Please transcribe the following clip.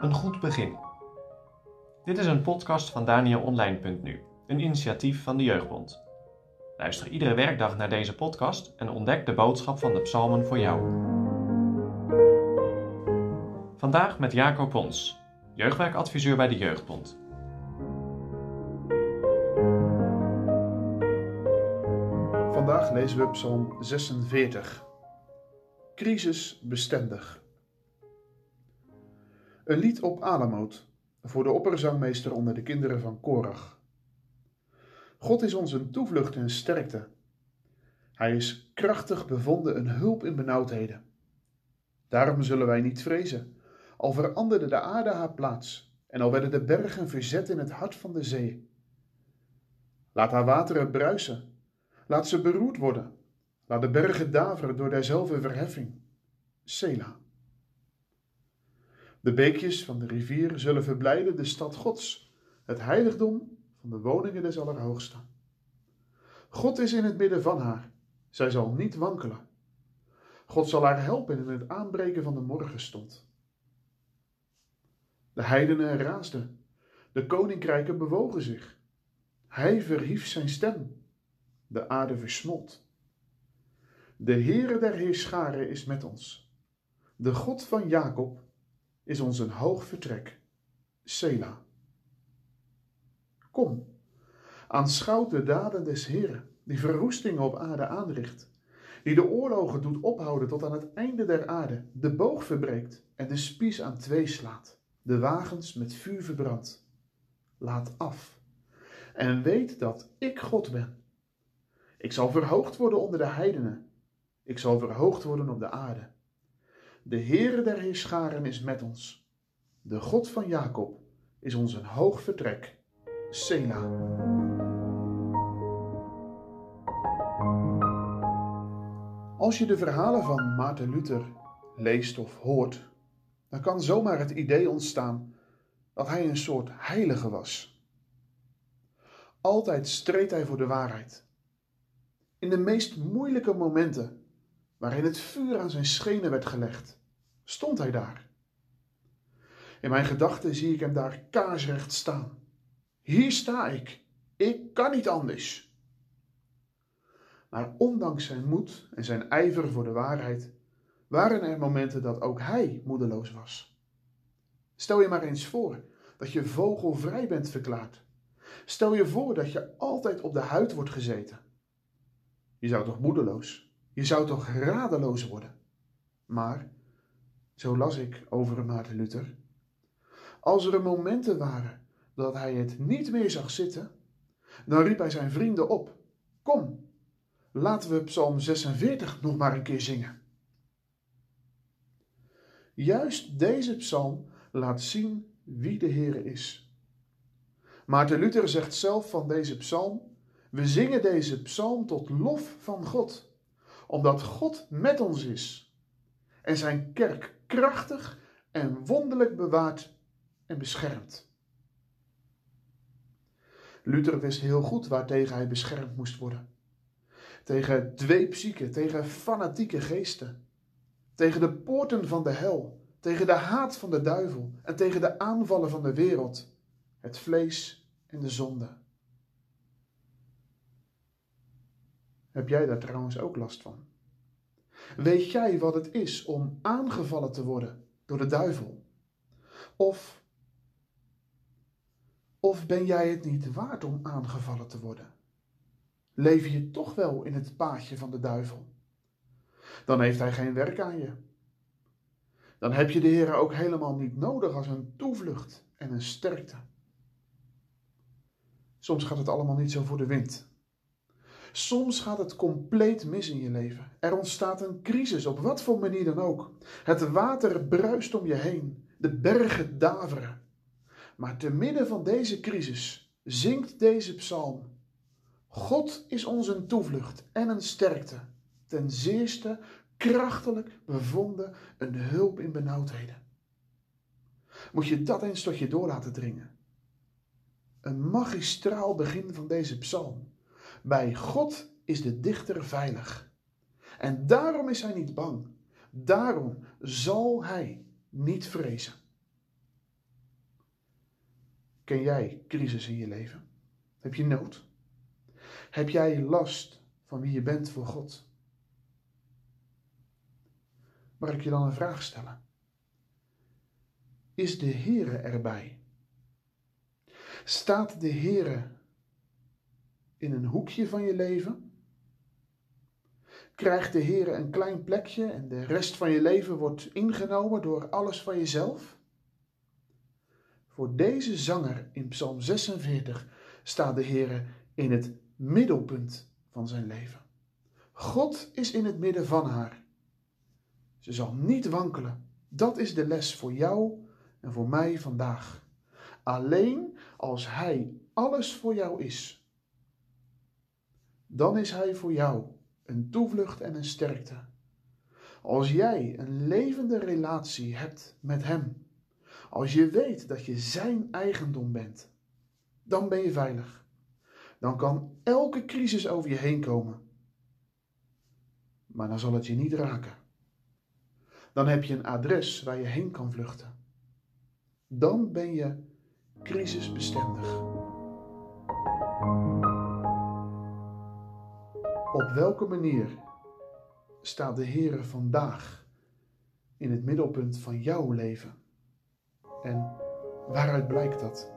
Een goed begin. Dit is een podcast van DanielOnline.nu, een initiatief van de Jeugdbond. Luister iedere werkdag naar deze podcast en ontdek de boodschap van de psalmen voor jou. Vandaag met Jacob Pons, jeugdwerkadviseur bij de Jeugdbond. Vandaag lezen we Psalm 46. Crisisbestendig. Een lied op Alamoot voor de opperzangmeester onder de kinderen van Korach. God is ons een toevlucht en sterkte. Hij is krachtig bevonden een hulp in benauwdheden. Daarom zullen wij niet vrezen, al veranderde de aarde haar plaats en al werden de bergen verzet in het hart van de zee. Laat haar wateren bruisen Laat ze beroerd worden. Laat de bergen daveren door derzelfde verheffing. Sela. De beekjes van de rivier zullen verblijden de stad Gods, het heiligdom van de woningen des Allerhoogsten. God is in het midden van haar. Zij zal niet wankelen. God zal haar helpen in het aanbreken van de morgenstond. De heidenen raasden. De koninkrijken bewogen zich. Hij verhief zijn stem de aarde versmolt. De Heere der Heerscharen is met ons. De God van Jacob is ons een hoog vertrek. Sela. Kom, aanschouw de daden des Heeren, die verwoestingen op aarde aanricht, die de oorlogen doet ophouden tot aan het einde der aarde, de boog verbreekt en de spies aan twee slaat, de wagens met vuur verbrandt. Laat af en weet dat ik God ben ik zal verhoogd worden onder de heidenen. Ik zal verhoogd worden op de aarde. De Heere der Heerscharen is met ons. De God van Jacob is ons een hoog vertrek. Sela. Als je de verhalen van Maarten Luther leest of hoort, dan kan zomaar het idee ontstaan dat hij een soort heilige was. Altijd streed hij voor de waarheid in de meest moeilijke momenten, waarin het vuur aan zijn schenen werd gelegd, stond hij daar. In mijn gedachten zie ik hem daar kaarsrecht staan. Hier sta ik. Ik kan niet anders. Maar ondanks zijn moed en zijn ijver voor de waarheid, waren er momenten dat ook hij moedeloos was. Stel je maar eens voor dat je vogelvrij bent verklaard. Stel je voor dat je altijd op de huid wordt gezeten. Je zou toch moedeloos, je zou toch radeloos worden. Maar, zo las ik over Maarten Luther, als er momenten waren dat hij het niet meer zag zitten, dan riep hij zijn vrienden op: Kom, laten we Psalm 46 nog maar een keer zingen. Juist deze psalm laat zien wie de Heer is. Maarten Luther zegt zelf van deze psalm we zingen deze psalm tot lof van God, omdat God met ons is en zijn kerk krachtig en wonderlijk bewaart en beschermt. Luther wist heel goed waartegen hij beschermd moest worden. Tegen dweepzieken, tegen fanatieke geesten, tegen de poorten van de hel, tegen de haat van de duivel en tegen de aanvallen van de wereld, het vlees en de zonde. Heb jij daar trouwens ook last van? Weet jij wat het is om aangevallen te worden door de duivel? Of, of ben jij het niet waard om aangevallen te worden? Leef je toch wel in het paadje van de duivel? Dan heeft hij geen werk aan je. Dan heb je de Heer ook helemaal niet nodig als een toevlucht en een sterkte. Soms gaat het allemaal niet zo voor de wind. Soms gaat het compleet mis in je leven. Er ontstaat een crisis, op wat voor manier dan ook. Het water bruist om je heen, de bergen daveren. Maar te midden van deze crisis zingt deze psalm: God is ons een toevlucht en een sterkte, ten zeerste krachtelijk bevonden een hulp in benauwdheden. Moet je dat eens tot je door laten dringen. Een magistraal begin van deze psalm. Bij God is de dichter veilig. En daarom is hij niet bang. Daarom zal hij niet vrezen. Ken jij crisis in je leven? Heb je nood? Heb jij last van wie je bent voor God? Mag ik je dan een vraag stellen? Is de Heere erbij? Staat de Heere in een hoekje van je leven? Krijgt de Heere een klein plekje en de rest van je leven wordt ingenomen door alles van jezelf? Voor deze zanger in Psalm 46 staat de Heere in het middelpunt van zijn leven. God is in het midden van haar. Ze zal niet wankelen. Dat is de les voor jou en voor mij vandaag. Alleen als Hij alles voor jou is, dan is Hij voor jou een toevlucht en een sterkte. Als jij een levende relatie hebt met Hem, als je weet dat je Zijn eigendom bent, dan ben je veilig. Dan kan elke crisis over je heen komen. Maar dan zal het je niet raken. Dan heb je een adres waar je heen kan vluchten. Dan ben je crisisbestendig. Op welke manier staat de Heer vandaag in het middelpunt van jouw leven? En waaruit blijkt dat?